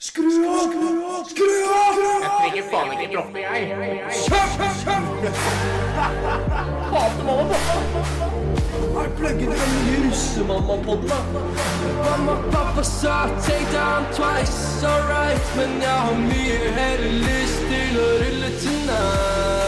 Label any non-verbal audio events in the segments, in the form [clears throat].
Skru av! Skru av! Jeg trenger faen ikke droppe, jeg. Er pluggen den nye russemamma-podden? Mamma, pappa sa take down twice, alright Men jeg har mye heller lyst til å rulle tonight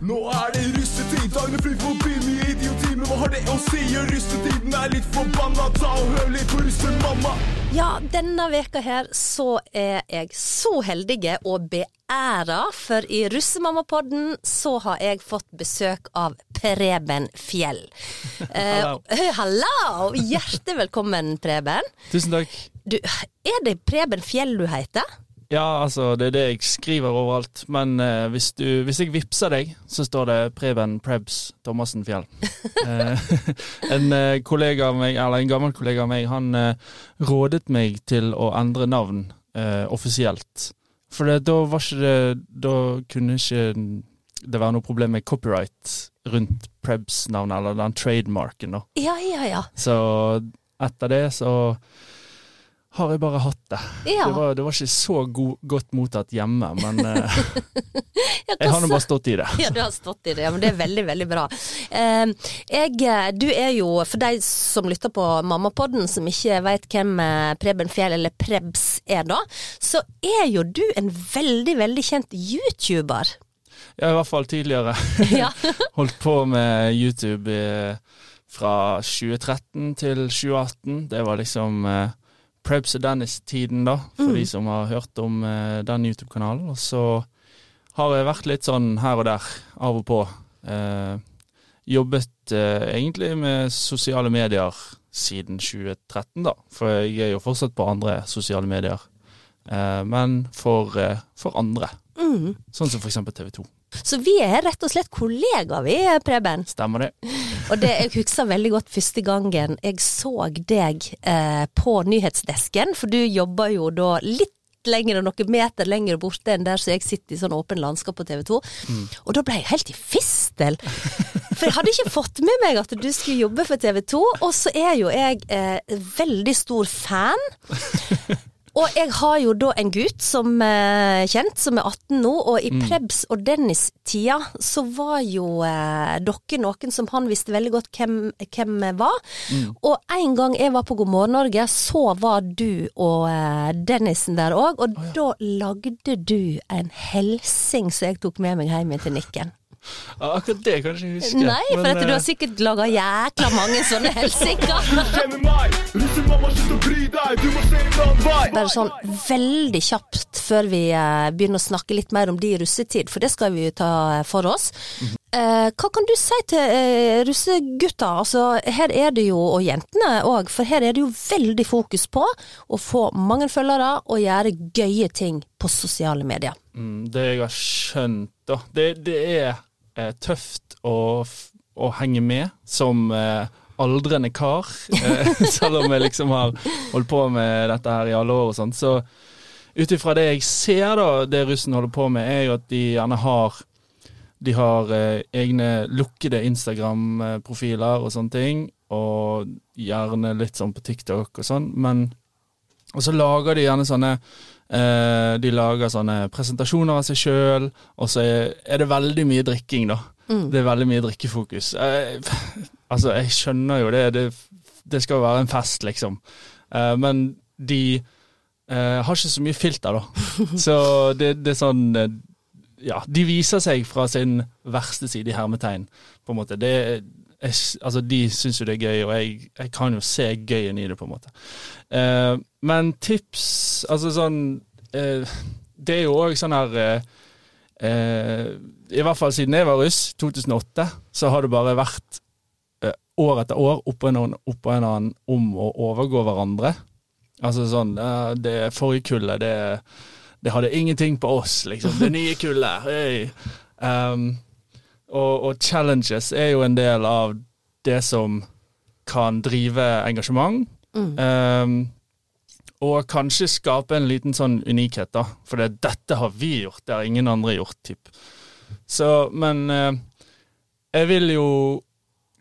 Nå er det russetid, dagene flyr forbi mye idioti. Men hva har det å si? Russetiden er litt forbanna. Ta og hør litt på russemamma. Ja, denne veka her så er jeg så heldig og beæra, for i Russemammapodden så har jeg fått besøk av Preben Fjell. [laughs] Hallo. Eh, [laughs] hallo! Hjertelig velkommen, Preben. Tusen takk. Du, er det Preben Fjell du heter? Ja, altså, det er det jeg skriver overalt. Men eh, hvis, du, hvis jeg vippser deg, så står det Preben Prebz Thomassen Fjell. [laughs] Eh, en eh, kollega av meg, eller en gammel kollega av meg, han eh, rådet meg til å endre navn eh, offisielt. For det, da var ikke det Da kunne ikke det være noe problem med copyright rundt Prebz-navnet, eller den trademarken, da. Ja, ja, ja. Så etter det så har jeg bare hatt det. Ja. Det, var, det var ikke så god, godt mottatt hjemme, men [laughs] eh, Ja, jeg har nå bare stått i det. [laughs] Ja, du har stått i det, ja, men det er veldig, veldig bra. Eh, jeg, du er jo, for de som lytter på Mammapodden, som ikke vet hvem eh, Preben Fjell eller Prebz er da, så er jo du en veldig, veldig kjent YouTuber. Har i hvert fall tidligere [laughs] holdt på med YouTube eh, fra 2013 til 2018. Det var liksom eh, Prebz og Dennis-tiden, da, for de som har hørt om uh, den YouTube-kanalen. Og så har jeg vært litt sånn her og der, av og på. Uh, jobbet uh, egentlig med sosiale medier siden 2013, da. For jeg er jo fortsatt på andre sosiale medier. Men for, for andre. Sånn som eksempel TV 2. Så vi er rett og slett kollegaer, vi, Preben. Stemmer det? Og det jeg husker veldig godt første gangen jeg så deg eh, på nyhetsdesken, for du jobber jo da litt lenger og noen meter lenger borte enn der så jeg sitter i sånn åpen landskap på TV 2. Og da ble jeg helt i fistel. For jeg hadde ikke fått med meg at du skulle jobbe for TV 2, og så er jo jeg eh, veldig stor fan. Og jeg har jo da en gutt som er kjent, som er 18 nå, og i Prebz og Dennis-tida så var jo eh, dere noen som han visste veldig godt hvem, hvem var. Og en gang jeg var på God morgen Norge, så var du og eh, Dennisen der òg, og da lagde du en helsing som jeg tok med meg hjem til Nikken. Ja, akkurat det kan jeg ikke huske. Nei, for men, at du har eh, sikkert laga jækla mange sånne helsinger. [laughs] Bare sånn veldig kjapt før vi eh, begynner å snakke litt mer om de i russetid, for det skal vi jo ta eh, for oss. Eh, hva kan du si til eh, russegutta? Altså, her er det jo, og jentene òg, for her er det jo veldig fokus på å få mange følgere og gjøre gøye ting på sosiale medier. mm, det jeg har skjønt, da Det, det er eh, tøft å, å henge med som eh, aldrende kar. Eh, [laughs] selv om jeg liksom har holdt på med dette her i alle år og sånn. Så ut ifra det jeg ser, da, det russen holder på med, er jo at de gjerne har de har eh, egne lukkede Instagram-profiler og sånne ting, og gjerne litt sånn på TikTok og sånn, men Og så lager de gjerne sånne De lager sånne presentasjoner av seg sjøl, og så er, det veldig mye drikking, da. Det er veldig mye drikkefokus. Eh, altså, jeg skjønner jo det, det, det skal jo være en fest, liksom. Eh, men de eh, har ikke så mye filter, da. [laughs] Så det, det er sånn eh, ja, de viser seg fra sin verste side i hermetegn, på en måte. Det, jeg, altså, de syns jo det er gøy, og jeg, jeg kan jo se gøyen i det, på en måte. Eh, men tips Altså sånn eh, Det er jo òg sånn her eh, eh, I hvert fall siden jeg var russ, 2008, så har det bare vært eh, år etter år oppå en, oppå en annen om å overgå hverandre. Altså sånn eh, Det forrige kullet, det det hadde ingenting på oss, liksom. Det nye kullet. Hey. Um, og, og challenges er jo en del av det som kan drive engasjement. Um, og kanskje skape en liten sånn unikhet, da. For det, dette har vi gjort, det har ingen andre gjort, typ. Så, men eh, jeg vil jo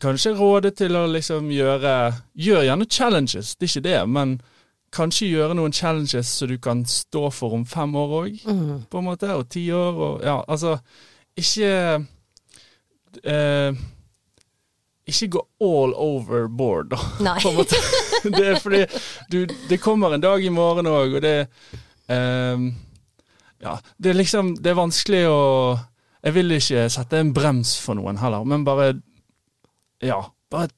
kanskje råde til å liksom gjøre Gjør gjerne challenges, det er ikke det, men kanskje gjøre noen challenges så du kan stå for om fem år òg, Mm. på en måte, og ti år, og ja, altså Ikke eh, Ikke gå all overboard, da, [laughs] Nei. Det er fordi du, det kommer en dag i morgen òg, og det eh, Ja, det er liksom Det er vanskelig å Jeg vil ikke sette en brems for noen heller, men bare Ja, bare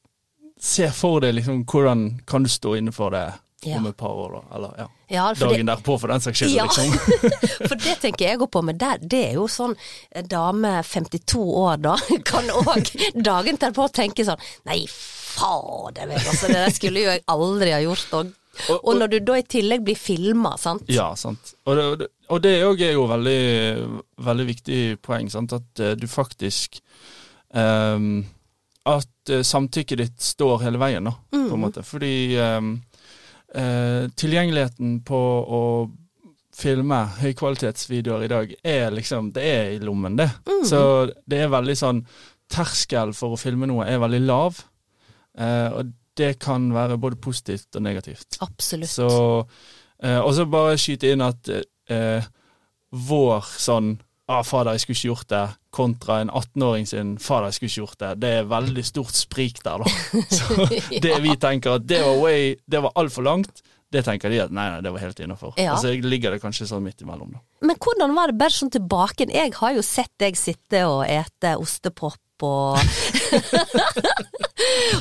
se for deg liksom hvordan kan du stå inne for det Ja. om et par år, da. Eller ja, Ja, Dagen det, derpå, for den saks skyld, Ja. liksom. [laughs] For det tenker jeg òg på, men det, det er jo sånn dame 52 år da, [laughs] kan òg dagen derpå tenke sånn Nei, fader altså det der skulle jo jeg aldri ha gjort. Og, Og- og når du da i tillegg blir filma, sant. Ja, sant. Og det, og det- er jo veldig, veldig viktig poeng, sant. At eh, du faktisk um, At eh, samtykket ditt står hele veien, da, på en måte. Fordi ehm, eh, tilgjengeligheten på å filme høykvalitetsvideoer i dag er liksom Det er i lommen, det. Så det er veldig sånn Terskel for å filme noe er veldig lav. Eh, og det kan være både positivt og negativt. Absolutt. Så, eh, og så bare skyte inn at eh, vår sånn ah, 'fader, jeg skulle ikke gjort det', kontra en 18-åring sin 'fader, jeg skulle ikke gjort det', det er veldig stort sprik der, da. [laughs] Så det vi tenker at det var way, det var altfor langt, det tenker de at nei, nei, det var helt innafor. Ja. Og så ligger det kanskje sånn midt imellom, da. Men hvordan var det bare sånn tilbake? Jeg har jo sett deg sitte og ete ostepop og [laughs]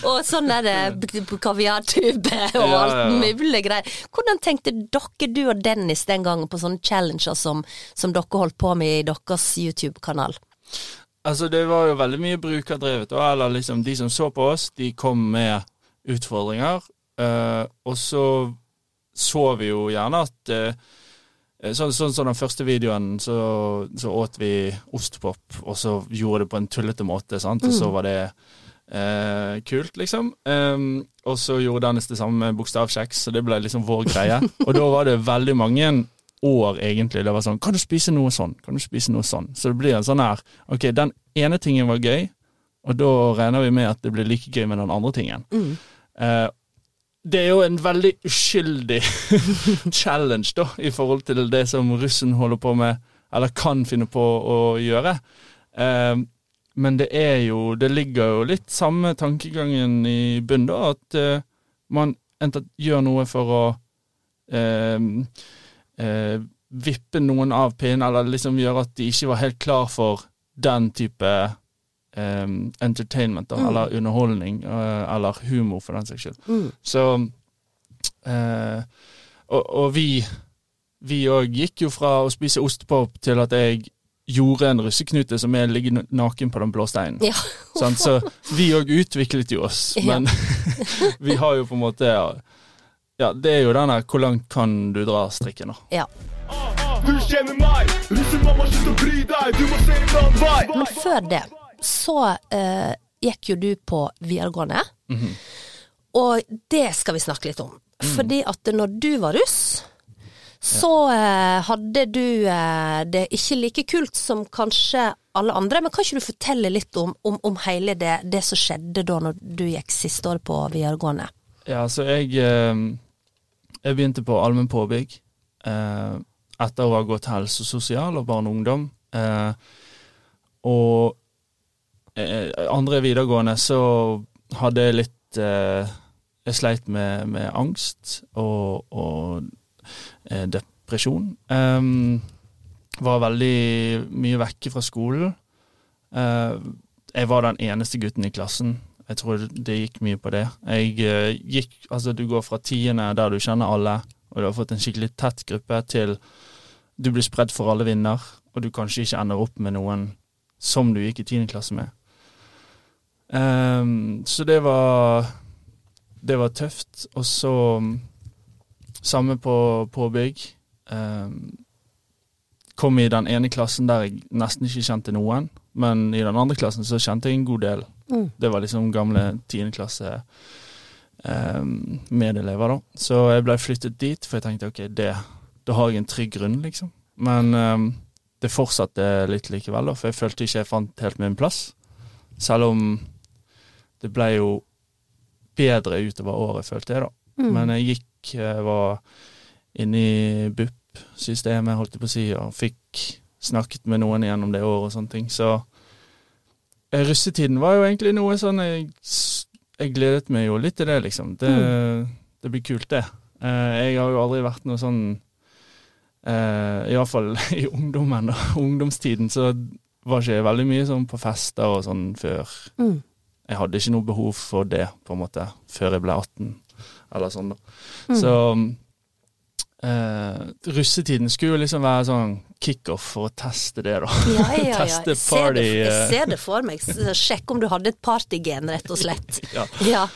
Og sånn er b- b- kaviartube og alt mulig greier. Hvordan tenkte dere, du og Dennis, den gangen på sånne challenger som, som dere holdt på med i deres YouTube-kanal? Altså, det var jo veldig mye brukerdrevet, og Eller liksom, de som så på oss, de kom med utfordringer. uh, og så så vi jo gjerne at eh, Sånn sånn som den første videoen, så, så åt vi ostpop, og så gjorde det på en tullete måte, sant? og så var det eh, kult, liksom. Um, og så gjorde Dennis det samme med bokstavkjeks, så det ble liksom vår greie. [laughs] Og da var det veldig mange år, egentlig. Det var sånn Kan du spise noe sånn? Kan du spise noe sånn? Så det blir en sånn her Ok, den ene tingen var gøy, og da regner vi med at det blir like gøy med den andre tingen. Eh, det er jo en veldig uskyldig [laughs] challenge, da, i forhold til det som russen holder på med, eller kan finne på å gjøre. Eh, men det er jo Det ligger jo litt samme tankegangen i bunnen, da, at eh, man enten gjør noe for å eh, eh, vippe noen av pinnen, eller liksom gjøre at de ikke var helt klar for den type eh, entertainment, da, eller underholdning, uh, eller humor, for den saks skyld. Så uh, Og, og vi vi òg gikk jo fra å spise ostepop til at jeg gjorde en russeknute som er ligger naken på den blå steinen. Ja. [laughs] sånn? Så vi òg utviklet jo oss, Ja. men [laughs] vi har jo på en måte Ja, det er jo den der hvor langt kan du dra strikken, da. ja. Du kjenner meg, russemamma, slutt å bry deg, du må se en annen vei. Men før det, så eh, gikk jo du på videregående. Og det skal vi snakke litt om. Fordi at når du var russ, så eh, hadde du eh, det ikke like kult som kanskje alle andre. Men kan ikke du fortelle litt om, om, om hele det, det som skjedde da når du gikk siste året på videregående? Ja, så jeg eh, Jeg begynte på allmenn påbygg eh, etter å ha gått helse sosial og barn og ungdom. Eh, og andre videregående så hadde jeg litt eh, Jeg sleit med, med angst og, og eh, depresjon. Um, var veldig mye vekke fra skolen. Uh, jeg var den eneste gutten i klassen. Jeg tror det gikk mye på det. Jeg uh, gikk, altså Du går fra tiende der du kjenner alle, og du har fått en skikkelig tett gruppe, til du blir spredd for alle vinder, og du kanskje ikke ender opp med noen som du gikk i tiende klasse med. Ehm, så det var Det var tøft. Og så mm, samme på påbygg. Um, kom i den ene klassen der jeg nesten ikke kjente noen, men i den andre klassen så kjente jeg en god del. Det var liksom gamle tiendeklasse um, medelever, da. Så jeg ble flyttet dit, for jeg tenkte ok, det, da har jeg en trygg grunn, liksom. Men um, det fortsatte litt likevel, da, for jeg følte ikke jeg fant helt min plass. Selv om det ble jo bedre utover året, følte jeg, da. Men jeg gikk var inne i BUP-systemet, holdt jeg på å si, og fikk snakket med noen gjennom det året og sånne ting. Så eh, russetiden var jo egentlig noe sånn Jeg, jeg gledet meg jo litt til det, liksom. Det, det blir kult, det. Eh, jeg har jo aldri vært noe sånn Uh, I hvert fall [laughs] i ungdommen og ungdomstiden så var ikke jeg veldig mye sånn på fester og sånn før. Mm. Jeg hadde ikke noe behov for det, på en måte, før jeg ble 18, eller sånn, da. Mm. Så eh, russetiden skulle jo liksom være sånn kickoff for å teste det, da. Ja, ja, ja. [laughs] Teste Jeg ser, det, party, jeg eh. ser det for meg. Sjekk om du hadde et partygen, rett og slett. [laughs] Ja. Ja.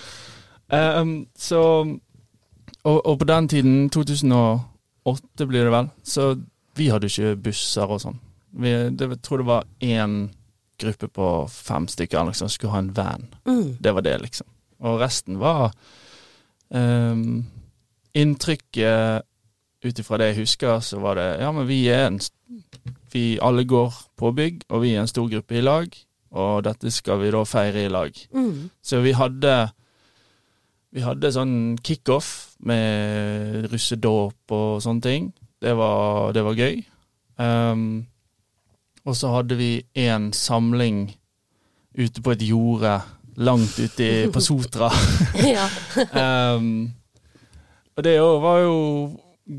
Um, så og, og på den tiden, 2008 blir det vel, så vi hadde ikke busser og sånn. Vi, det, jeg tror det var én gruppe på fem stykker som liksom, skulle ha en van. Mm. Det var det, liksom. Og resten var um, Inntrykket ut ifra det jeg husker, så var det Ja, men vi er en Vi alle går på bygg, og vi er en stor gruppe i lag. Og dette skal vi da feire i lag. Mm. Så vi hadde Vi hadde sånn kickoff med russedåp og sånne ting. Det var, det var gøy. Um, og så hadde vi en samling ute på et jorde langt ute i- på Sotra. [laughs] ja. um, [laughs] og det òg var jo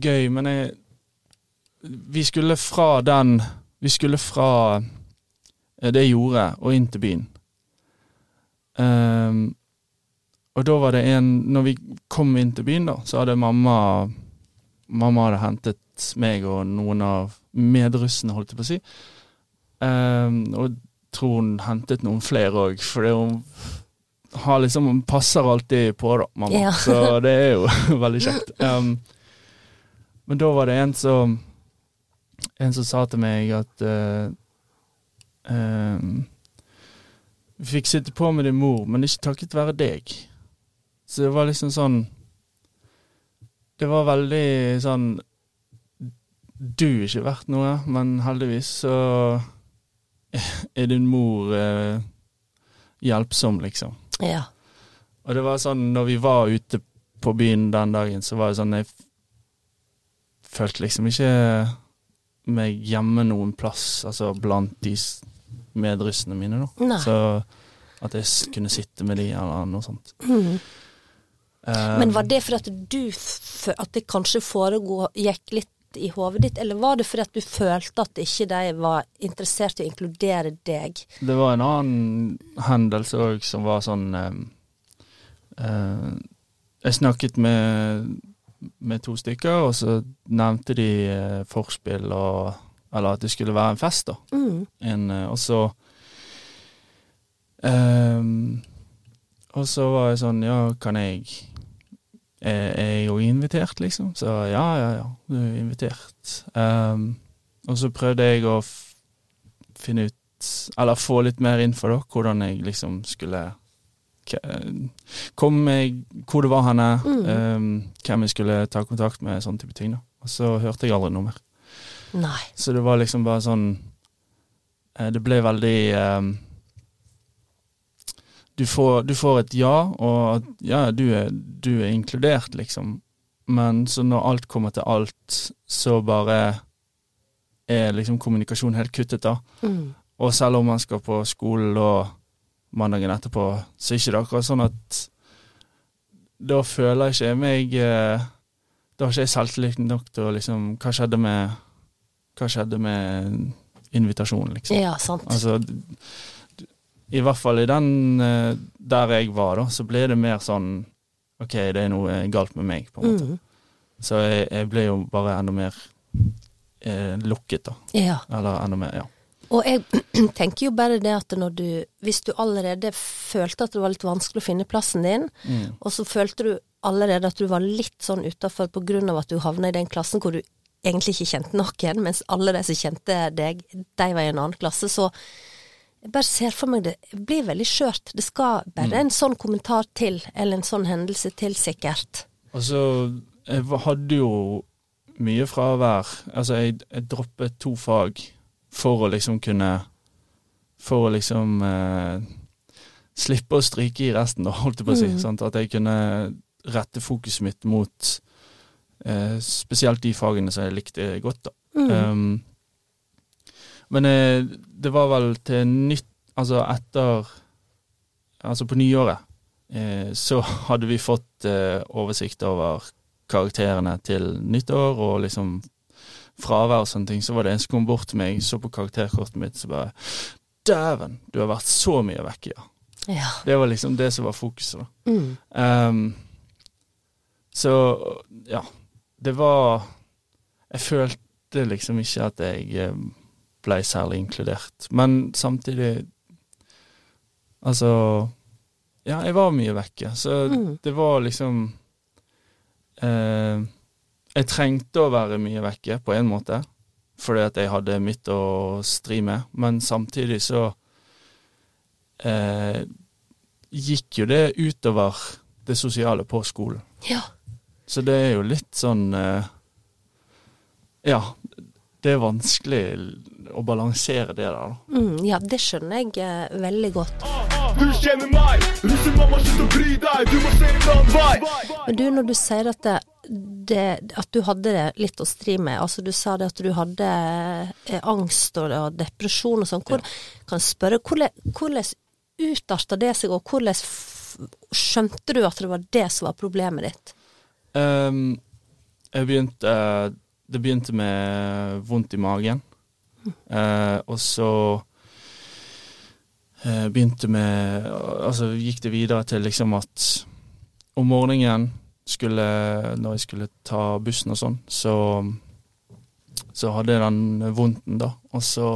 gøy, men jeg Vi skulle fra den Vi skulle fra eh, det jordet og inn til byen. Um, og da var det en Når vi kom inn til byen, da, så hadde mamma Mamma hadde hentet meg og noen av medrussene, holdt jeg på å si. Um, og tror hun hentet noen flere òg, for hun har liksom, hun passer alltid på, da, mamma. Ja. Så det er jo [laughs] veldig kjekt. Um, men da var det en som En som sa til meg at uh, um, Vi fikk sitte på med din mor, men ikke takket være deg. Så det var liksom sånn Det var veldig sånn Du er ikke verdt noe, men heldigvis så [laughs] er din mor eh, hjelpsom, liksom. ja. Og det var sånn, når vi var ute på byen den dagen, så var det sånn Jeg følte liksom ikke meg hjemme noen plass, altså blant de medrussene mine, da. Nei. Så at jeg kunne sitte med de, eller noe sånt. Mm. Eh, Men var det fordi at du At det kanskje foregå gikk i hodet ditt, eller var det fordi at du følte at ikke de var interessert i å inkludere deg? Det var en annen hendelse òg som var sånn eh, eh, Jeg snakket med, med to stykker, og så nevnte de eh, forspill og Eller at det skulle være en fest, da. Mm. En, eh, og så ehm, Og så var jeg sånn Ja, kan jeg Er er jeg jo invitert, liksom? Så ja, ja, ja, du er invitert. Um, og så prøvde jeg å finne ut Eller få litt mer info, da. Hvordan jeg liksom skulle Kom meg Hvor det var henne. Mm. um, hvem jeg skulle ta kontakt med, sånne type ting. da. Og så hørte jeg aldri noe mer. Nei. Så det var liksom bare sånn eh, Det ble veldig eh, du, får, du får et ja, og at ja, du er, du er inkludert, liksom. Men så når alt kommer til alt, så bare er liksom kommunikasjonen helt kuttet, da. Mm. Og selv om man skal på skolen og mandagen etterpå, så er ikke det akkurat sånn at Da føler jeg ikke meg eh, Da har ikke jeg selvtillit nok til å liksom Hva skjedde med Hva skjedde med invitasjonen, liksom? Ja, sant. Altså I hvert fall i den eh, der jeg var, da, så ble det mer sånn OK, det er noe galt med meg, på en måte. Mm. Så jeg, jeg ble jo bare enda mer eh, lukket, da. Ja. Eller enda mer, ja. Og jeg [clears throat] tenker jo bare det at når du Hvis du allerede følte at det var litt vanskelig å finne plassen din, Mm. og så følte du allerede at du var litt sånn utafor på grunn av at du havna i den klassen hvor du egentlig ikke kjente noen, mens alle de som kjente deg, de var i en annen klasse, så jeg bare ser for meg det blir veldig skjørt. Det skal bare en sånn kommentar til, eller en sånn hendelse til, sikkert. Altså, Jeg hadde jo mye fravær. Altså, jeg, jeg droppet to fag for å liksom kunne For å liksom eh, slippe å stryke i resten, da, holdt jeg på å si. Mm. At jeg kunne rette fokuset mitt mot Eh, spesielt de fagene som jeg likte godt, da. Mm. Um, men eh, det var vel til nytt Altså etter Altså på nyåret eh, så [laughs] hadde vi fått eh, oversikt over karakterene til nyttår, og liksom fravær og sånne ting. Så var det en som kom bort til meg, så på karakterkortet mitt, så bare Dæven, du har vært så mye vekke, ja. Ja. Det var liksom det som var fokuset, da. Mm. Um, så ja, det var Jeg følte liksom ikke at jeg eh, ble særlig inkludert. Men samtidig Altså Ja, jeg var mye vekke, så Mm. det var liksom eh, Jeg trengte å være mye vekke, på en måte, fordi at jeg hadde mitt å stri med, men samtidig så eh, gikk jo det utover det sosiale på skolen. ja. Så det er jo litt sånn eh, Ja, det er vanskelig å balansere det der, da. Mm, ja, det skjønner jeg eh, veldig godt. Du kjenner meg, russemamma, slutt å bry deg, du må se en annen vei. Men du, når du sier at, det, det, at du hadde det litt å stri med, altså du sa det at du hadde eh, angst og, og depresjon og sånn, hvor, kan jeg spørre, hvordan, hvordan utarta det seg, og hvordan skjønte du at det var det som var problemet ditt? Um, jeg begynte Det begynte med vondt i magen. Eh, og så eh, begynte med Altså gikk det videre til liksom at om morgenen skulle Når jeg skulle ta bussen og sånn, så så hadde jeg den vondten, da. Og så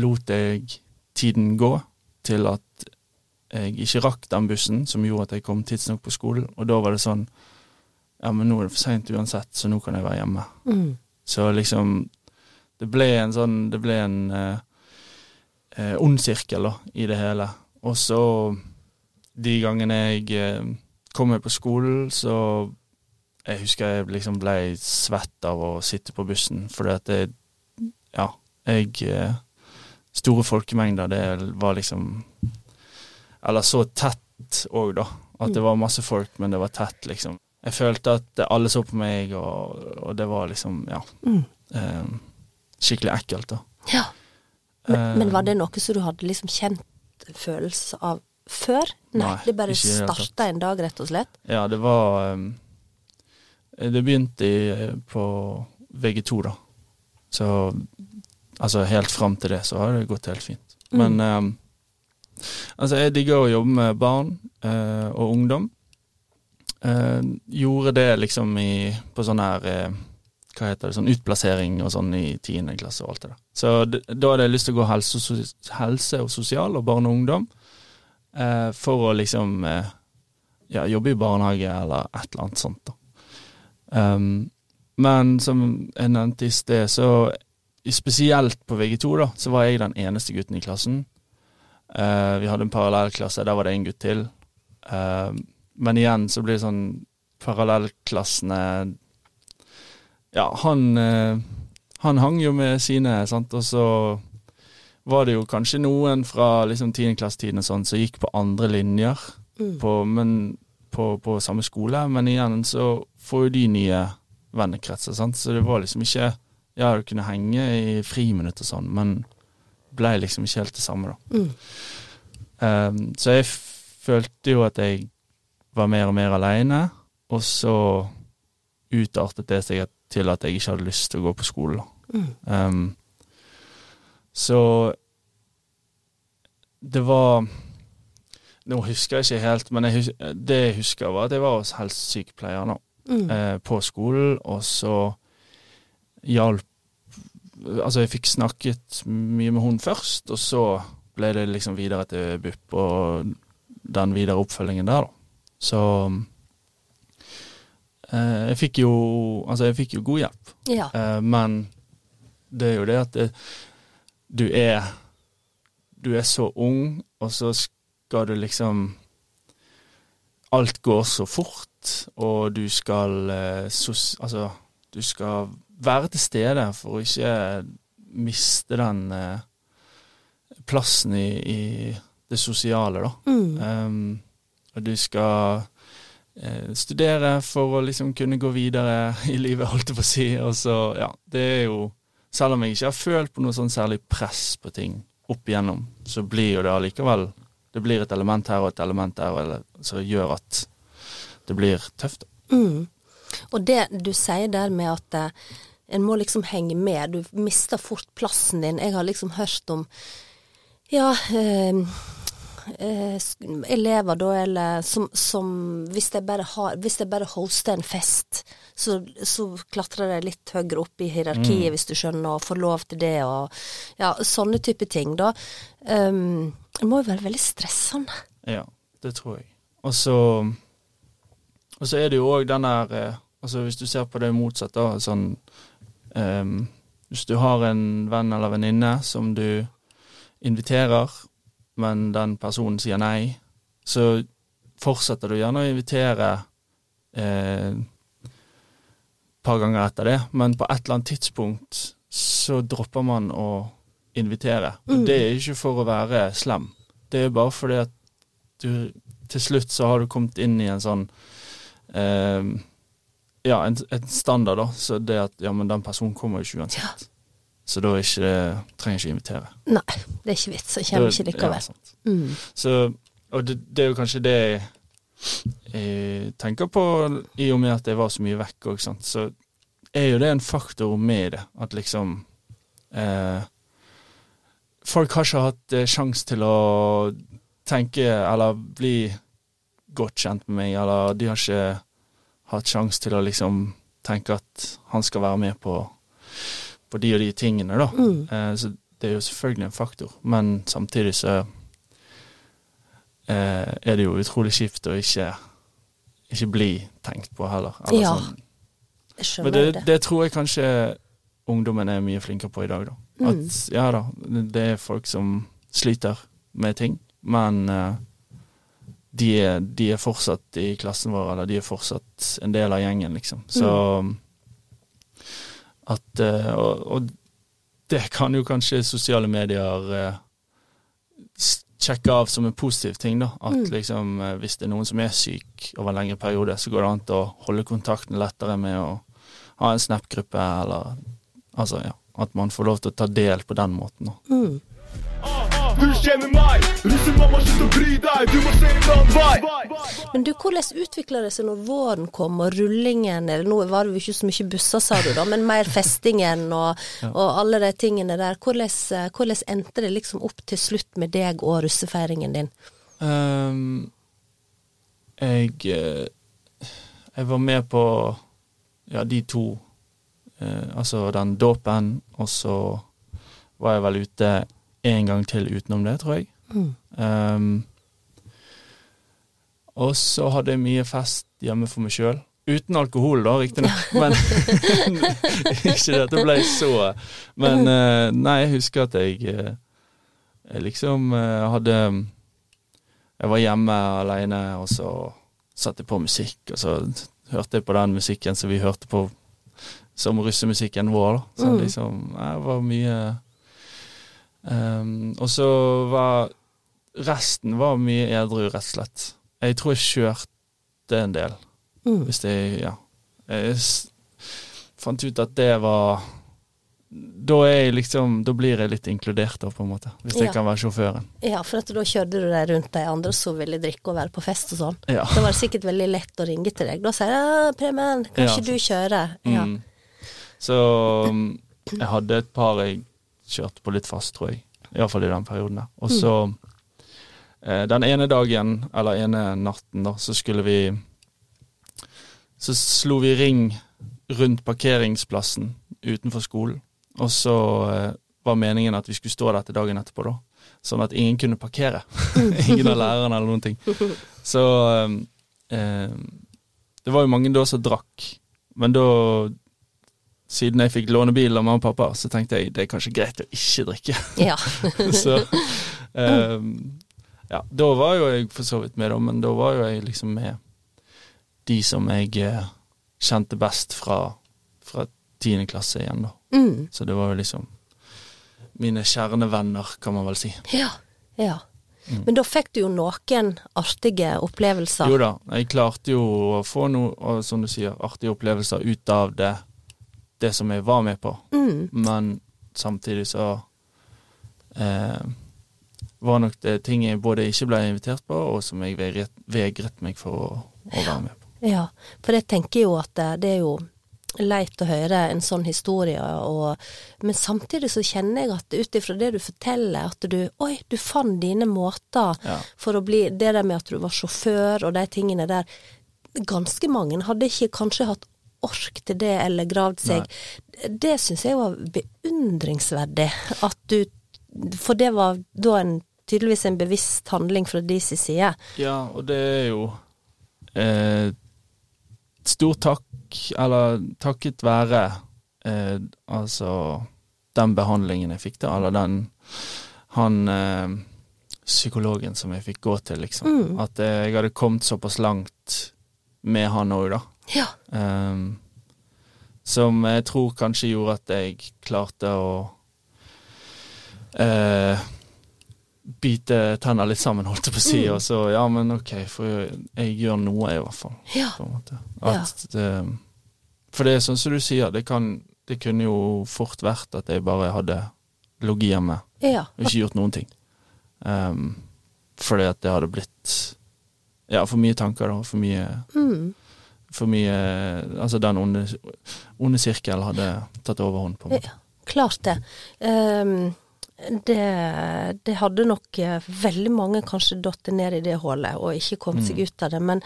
lot jeg tiden gå til at jeg ikke rakk den bussen, som gjorde at jeg kom tidsnok på skolen. Og da var det sånn Ja, men nå er det for seint uansett, så nå kan jeg være hjemme. Mm. Så liksom Det ble en sånn Det ble en eh, eh, ond sirkel da, i det hele. Og så De gangene jeg eh, kom meg på skolen, så Jeg husker jeg liksom ble svett av å sitte på bussen, fordi at det Ja, jeg eh, Store folkemengder, det var liksom Eller så tett òg, da. At det var masse folk, men det var tett, liksom. Jeg følte at alle så på meg, og, og det var liksom Ja. Mm. Eh, skikkelig ekkelt, da. Ja. Men, Eh, men var det noe som du hadde liksom kjent følelse av før? Nei, Nei, det bare starta en dag, rett og slett? Ja, det var um, Det begynte i, på VG2, da. Så altså helt fram til det så har det gått helt fint. Men um, altså, jeg digger å jobbe med barn eh, og ungdom. Eh, gjorde det liksom i på sånn her eh, Hva heter det, sånn utplassering og sånn i tiende klasse og alt det der. Så da hadde jeg lyst til å gå helse, og helse og sosial og barn og ungdom. eh, for å liksom ja, jobbe i barnehage eller et eller annet sånt. da. Um, men som jeg nevnte i sted, så spesielt på VG2 da, så var jeg den eneste gutten i klassen. Vi hadde en parallellklasse, der var det en gutt til. Eh, men igjen så blir det sånn Parallellklassene Ja, han eh, Han hang jo med sine, sant, og så var det jo kanskje noen fra liksom tiendeklassetiden og sånn som gikk på andre linjer Mm. på, men, på, på samme skole, men igjen så får jo de nye vennekretser, sant, så det var liksom ikke Ja, du kunne henge i friminutt og sånn, men ble liksom ikke helt det samme, da. Mm. Um, så jeg følte jo at jeg var mer og mer aleine, og så utartet det seg til at jeg ikke hadde lyst til å gå på skole. Mm. Um, så det var Nå husker jeg ikke helt, men jeg husker, det jeg husker, var at jeg var hos helsesykepleier nå, Mm. eh, på skolen, og så hjalp Altså, jeg fikk snakket mye med hun først, og så ble det liksom videre til BUP og den videre oppfølgingen der, da. Så eh, jeg fikk jo Altså, jeg fikk jo god hjelp. Ja. Eh, men det er jo det at det, du er Du er så ung, og så skal du liksom Alt går så fort, og du skal eh, sos, Altså, du skal være til stede for å ikke miste den eh, plassen i, i det sosiale, da. Mm. Um, og du skal eh, studere for å liksom kunne gå videre i livet, holdt jeg på å si. Og så, ja, det er jo Selv om jeg ikke har følt på noe sånn særlig press på ting opp igjennom, så blir jo det allikevel Det blir et element her og et element der som gjør at det blir tøft. Mm. Og det du sier der med at eh, en må liksom henge med, du mister fort plassen din. Jeg har liksom hørt om ja, eh, eh, elever da, eller som, som hvis jeg har Hvis jeg bare hoster en fest, så, så klatrer jeg litt høyere opp i hierarkiet, hvis du skjønner, og får lov til det, og ja, sånne type ting, da. Um, det må jo være veldig stressende. Ja, det tror jeg. Og så Og så er det jo òg den der eh, Altså hvis du ser på det motsatt, da, sånn um, Hvis du har en venn eller venninne som du inviterer, men den personen sier nei, så fortsetter du gjerne å invitere eh, par ganger etter det, men på et eller annet tidspunkt så dropper man å invitere. Og det er ikke for å være slem. Det er bare fordi at du til slutt så har du kommet inn i en sånn eh, Ja, en, en standard, da. Så det at ja, men den personen kommer jo ikke uansett. Så da ikke det, trenger jeg ikke invitere. Nei, det er ikke vits. Jeg kommer ikke likevel. Ja. Mm. Så, og det, det er jo kanskje det jeg, jeg tenker på, i og med at jeg var så mye vekk òg, så er jo det en faktor med det. At liksom eh, Folk har ikke hatt eh, sjanse til å tenke eller bli godt kjent med meg, eller de har ikke hatt sjanse til å liksom tenke at han skal være med på, på de og de tingene, da. Mm. Eh, så det er jo selvfølgelig en faktor, men samtidig så eh, er det jo utrolig kjipt å ikke, ikke bli tenkt på heller. Eller Ja, sånn. Jeg skjønner det, det. det tror jeg kanskje ungdommen er mye flinkere på i dag, da. Mm. At ja da, det er folk som sliter med ting, men eh, de, er, de er fortsatt i klassen vår, eller de er fortsatt en del av gjengen, liksom. Så at eh, og, og det kan jo kanskje sosiale medier eh, sjekke av som en positiv ting, da. At Mm. liksom eh, hvis det er noen som er syk over en lengre periode, så går det an å holde kontakten lettere med å ha en Snap-gruppe, eller altså, ja. At man får lov til å ta del på den måten. Da. Mm. Du kjenner meg, russemamma, slutt å bry deg, du må se en annen vei. Men du, hvordan utvikla det seg når våren kom og rullingen eller Nå var det jo ikke så mye busser, sa du da, men mer festingen og, og alle de tingene der. Hvordan, eh, hvordan endte det liksom opp til slutt med deg og russefeiringen din? Um, jeg eh, Jeg var med på ja, de to. Uh, altså den dåpen, og så var jeg vel ute en gang til utenom det, tror jeg. Mm. Ehm, og så hadde jeg mye fest hjemme for meg sjøl. Uten alkohol, da, riktignok. Men [laughs] ikke det det ble så Men eh, nei, jeg husker at jeg, eh, jeg liksom eh, hadde Jeg var hjemme aleine, og så satte jeg på musikk, og så hørte jeg på den musikken som vi hørte på som russemusikken vår. Da. Så Mm. liksom Jeg var mye um, Og så var Resten var mye edru, rett og slett. Jeg tror jeg kjørte en del. Mm. Hvis det Ja. Jeg fant ut at det var Da jeg liksom Da blir jeg litt inkludert, da, på en måte. Hvis jeg Ja. kan være sjåføren. Ja, for da kjørte du deg rundt de andre som ville drikke og være på fest og sånn. Ja. Da var det sikkert veldig lett å ringe til deg. Da sier jeg 'Preben, kan Ja, du kjøre?' Ja. Mm. Så jeg hadde et par jeg kjørte på litt fast, tror jeg. Iallfall i den perioden. Og så eh, Den ene dagen, eller ene natten, da, så skulle vi Så slo vi ring rundt parkeringsplassen utenfor skolen. Og så eh, var meningen at vi skulle stå der til dagen etterpå, da. Sånn at ingen kunne parkere. [laughs] ingen av lærerne eller noen ting. Så um, eh, Det var jo mange da som drakk. Men da siden jeg fikk låne bil av mamma og pappa, så tenkte jeg det er kanskje greit å ikke drikke. Ja. [laughs] så ehm, ja, da var jo jeg for så vidt med, da, men da var jo jeg liksom med de som jeg eh, kjente best fra, fra tiende klasse igjen, da. Mm. Så det var jo liksom mine kjernevenner, kan man vel si. Ja. ja. Men da fikk du jo noen artige opplevelser. Jo da, jeg klarte jo å få noen, som du sier, artige opplevelser ut av det, det som jeg var med på. Mm. Men samtidig så eh, var nok det ting jeg både ikke ble invitert på, og som jeg vegret, vegret meg for å, å være med på. Ja, for jeg tenker jo at det, det er jo leit å høre en sånn historie, og, men samtidig så kjenner jeg at ut ifra det du forteller, at du Oi, du fant dine måter Ja. for å bli Det der med at du var sjåfør og de tingene der. Ganske mange hadde ikke kanskje hatt ork til det, eller gravd seg. Det syns jeg var beundringsverdig. At du For det var da en tydeligvis en bevisst handling fra de sin side. Ja, og det er jo eh, Stor takk, eller takket være eh, altså den behandlingen jeg fikk da, eller den han eh, psykologen som jeg fikk gå til, liksom. At eh, jeg hadde kommet såpass langt med han òg, da. Ja. Ehm, som jeg tror kanskje gjorde at jeg klarte å eh, bite tenna litt sammen, holdt jeg på å si. Og så ja, men ok, for jeg, jeg gjør noe, i hvert fall. Ja. At, det- for det er sånn som du sier, det, kan, det kunne jo fort vært at jeg bare hadde ligget hjemme Ja. og ikke gjort noen ting. Um, fordi at det hadde blitt ja, for mye tanker, da. For mye Mm. for mye Altså den onde, onde sirkel hadde tatt overhånd, på en måte. Ja, klart det. Ehm, det. Det hadde nok eh, veldig mange kanskje datt ned i det hullet og ikke kommet seg ut av det, men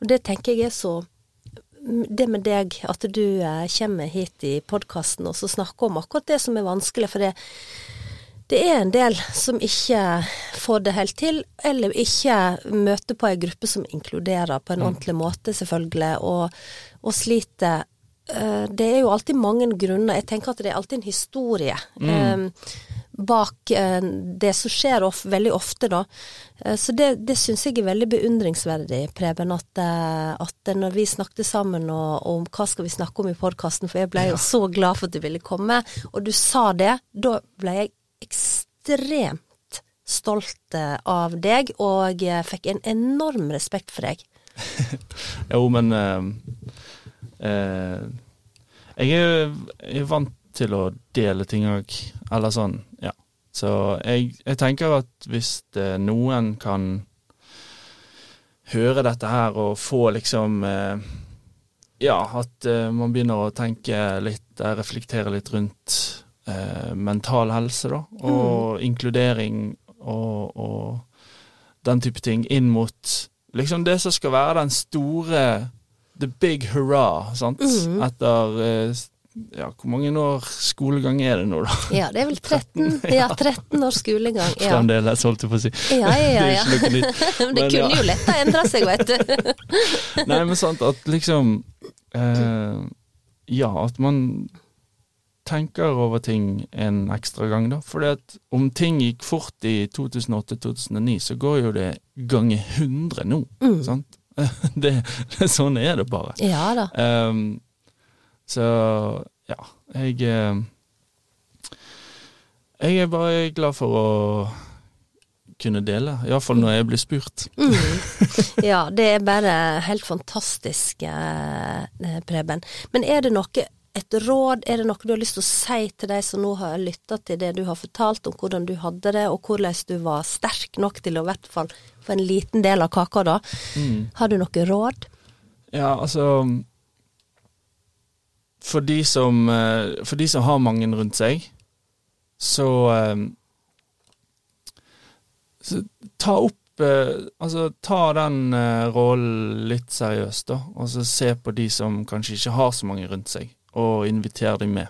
det tenker jeg er så det med deg, at du eh, kommer hit i podkasten og så snakker om akkurat det som er vanskelig, for det, det er en del som ikke får det helt til, eller ikke møter på ei gruppe som inkluderer på en ordentlig måte, selvfølgelig, og, og sliter. Eh, Det er jo alltid mange grunner. Jeg tenker at det er alltid en historie eh, bak eh, det som skjer of, veldig ofte, da. Eh, Så det, det syns jeg er veldig beundringsverdig, Preben, at, eh, at når vi snakket sammen og, og om hva skal vi snakke om i podkasten, for jeg ble jo så glad for at du ville komme, og du sa det, da ble jeg ekstremt stolt eh, av deg, og fikk en enorm respekt for deg. [laughs] Jo, men eh, Jeg er, jo vant til å dele ting òg, eller sånn, ja. Så jeg, jeg tenker at hvis noen kan høre dette her og få liksom eh, Ja, at eh, man begynner å tenke litt, reflektere litt rundt eh, mental helse, da, og inkludering og, og den type ting inn mot liksom det som skal være den store The big hurrah sant? Etter eh, ja, hvor mange år skolegang er det nå, da? Ja, det er vel 13, [laughs] ja, 13 års skolegang. Ja, Fremdeles, holdt jeg på å si. ja, ja. ja, [laughs] Det er ikke noe nytt. [laughs] Men det kunne ja. jo lett ha endra seg, vet du. Nei, men sant at liksom eh, Ja, at man tenker over ting en ekstra gang, da. For om ting gikk fort i 2008-2009, så går jo det ganger 100 nå. Sant? [laughs] Det, sånn er det bare. Ja da. Um, så ja, jeg eh, Jeg er bare glad for å kunne dele, iallfall når jeg blir spurt. [laughs] Ja, det er bare helt fantastisk, eh, Preben. Men er det noe, et råd, er det noe du har lyst til å si til de som nå har lytta til det du har fortalt om hvordan du hadde det, og hvordan du var sterk nok til å i hvert fall få en liten del av kaka da? Har du noe råd? Ja, altså For de som, eh, for de som har mange rundt seg, så, eh, så ta opp eh, Altså ta den rollen litt seriøst, da. Og så se på de som kanskje ikke har så mange rundt seg, og invitere dem med.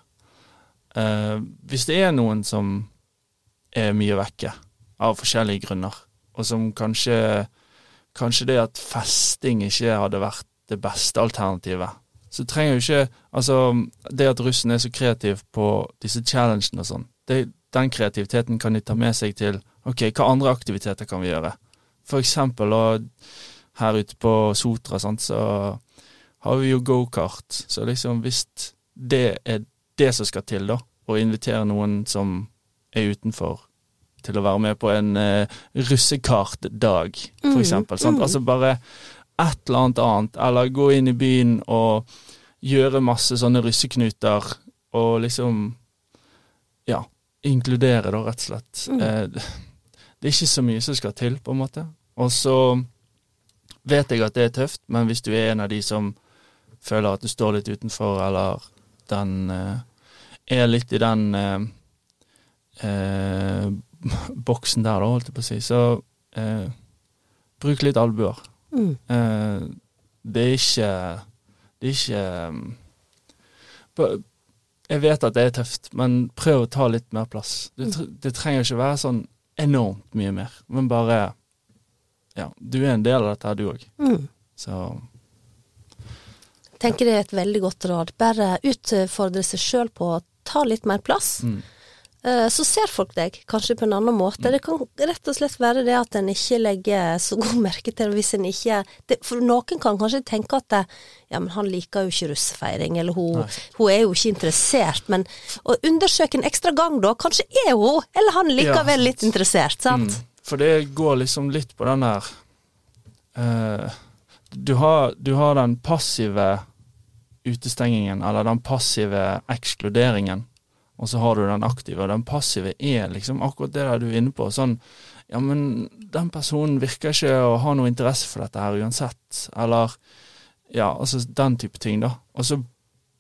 Eh, hvis det er noen som er mye vekke av forskjellige grunner, og som kanskje Kanskje det at festing ikke hadde vært det beste alternativet. Så trenger jo ikke Altså, det at russen er så kreativ på disse challengene og sånn, den kreativiteten kan de ta med seg til OK, hva andre aktiviteter kan vi gjøre? For eksempel og her ute på Sotra, sant, så har vi jo gokart. Så liksom hvis det er det som skal til, da, å invitere noen som er utenfor til å være med på en uh, russekartdag, for eksempel. Sant? Altså bare et eller annet annet, eller gå inn i byen og gjøre masse sånne russeknuter, og liksom Ja, inkludere, da, rett og slett. Eh, det er ikke så mye som skal til, på en måte. Og så vet jeg at det er tøft, men hvis du er en av de som føler at du står litt utenfor, eller den eh, er litt i den eh, eh, boksen der, da, holdt jeg på å si, så bruk litt albuer. Mm. Det er ikke Det er ikke Jeg vet at det er tøft, men prøv å ta litt mer plass. Det, tr- det trenger ikke være sånn enormt mye mer, men bare Ja, du er en del av dette, du òg. Mm. Så tenker det er et veldig godt råd. Bare utfordre seg sjøl på å ta litt mer plass. mm. Eh, Så ser folk deg kanskje på en annen måte. Det kan rett og slett være det at en ikke legger så god merke til det hvis en ikke det, For noen kan kanskje tenke at det, ja, men han liker jo ikke russefeiring, eller hun, hun er jo ikke interessert. Men å undersøke en ekstra gang, da. Kanskje er hun, eller han likevel Ja, litt interessert, sant? Mm. For det går liksom litt på den der uh, du, har, du har den passive utestengingen, eller den passive ekskluderingen, og så har du den aktive. Og den passive er liksom akkurat det der du er inne på. Sånn Ja, men den personen virker ikke å ha noe interesse for dette her uansett. Eller Ja, altså den type ting, da. Og så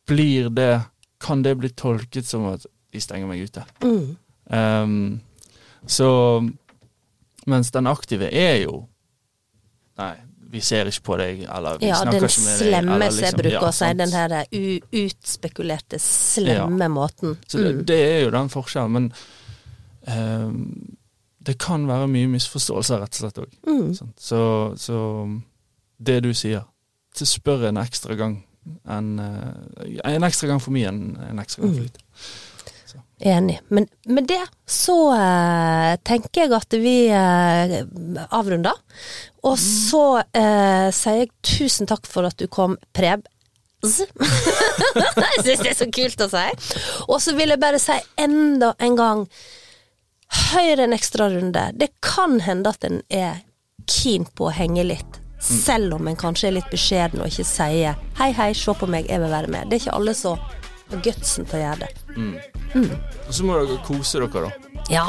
blir det Kan det bli tolket som at de stenger meg ute. Mm. Um, så Mens den aktive er jo Nei, vi ser ikke på deg, eller vi Ja, snakker ikke med deg. slemme, den som jeg liksom- bruker ja, å si. Den her utspekulerte, slemme måten. Så det, Mm. det er jo den forskjellen, men ehm, det kan være mye misforståelser, rett og slett òg. Mm. Så, så det du sier, så spør en ekstra gang en, eh, en ekstra gang for mye enn en ekstra gang Mm. for lite. Enig. Men med det så eh, tenker jeg at vi eh, avrunder. Og så eh, sier jeg tusen takk for at du kom, Preb. [laughs] Jeg syns det er så kult å si. Og så vil jeg bare si enda en gang Hør en ekstra runde. Det kan hende at en er keen på å henge litt. Selv om en kanskje er litt beskjeden og ikke sier 'hei, hei, se på meg, jeg vil være med'. Det er ikke alle som har gutsen til å gjøre det. Og så må dere kose dere, da. Ja.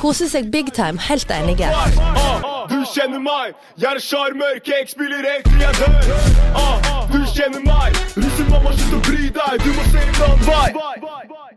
Kose seg big time. Helt enige. Ah, du kjenner meg, jeg er sjarmør, cake spiller helt til jeg dør. Ah, du kjenner meg, russemamma, slutt å bry deg, du må se en annen vei.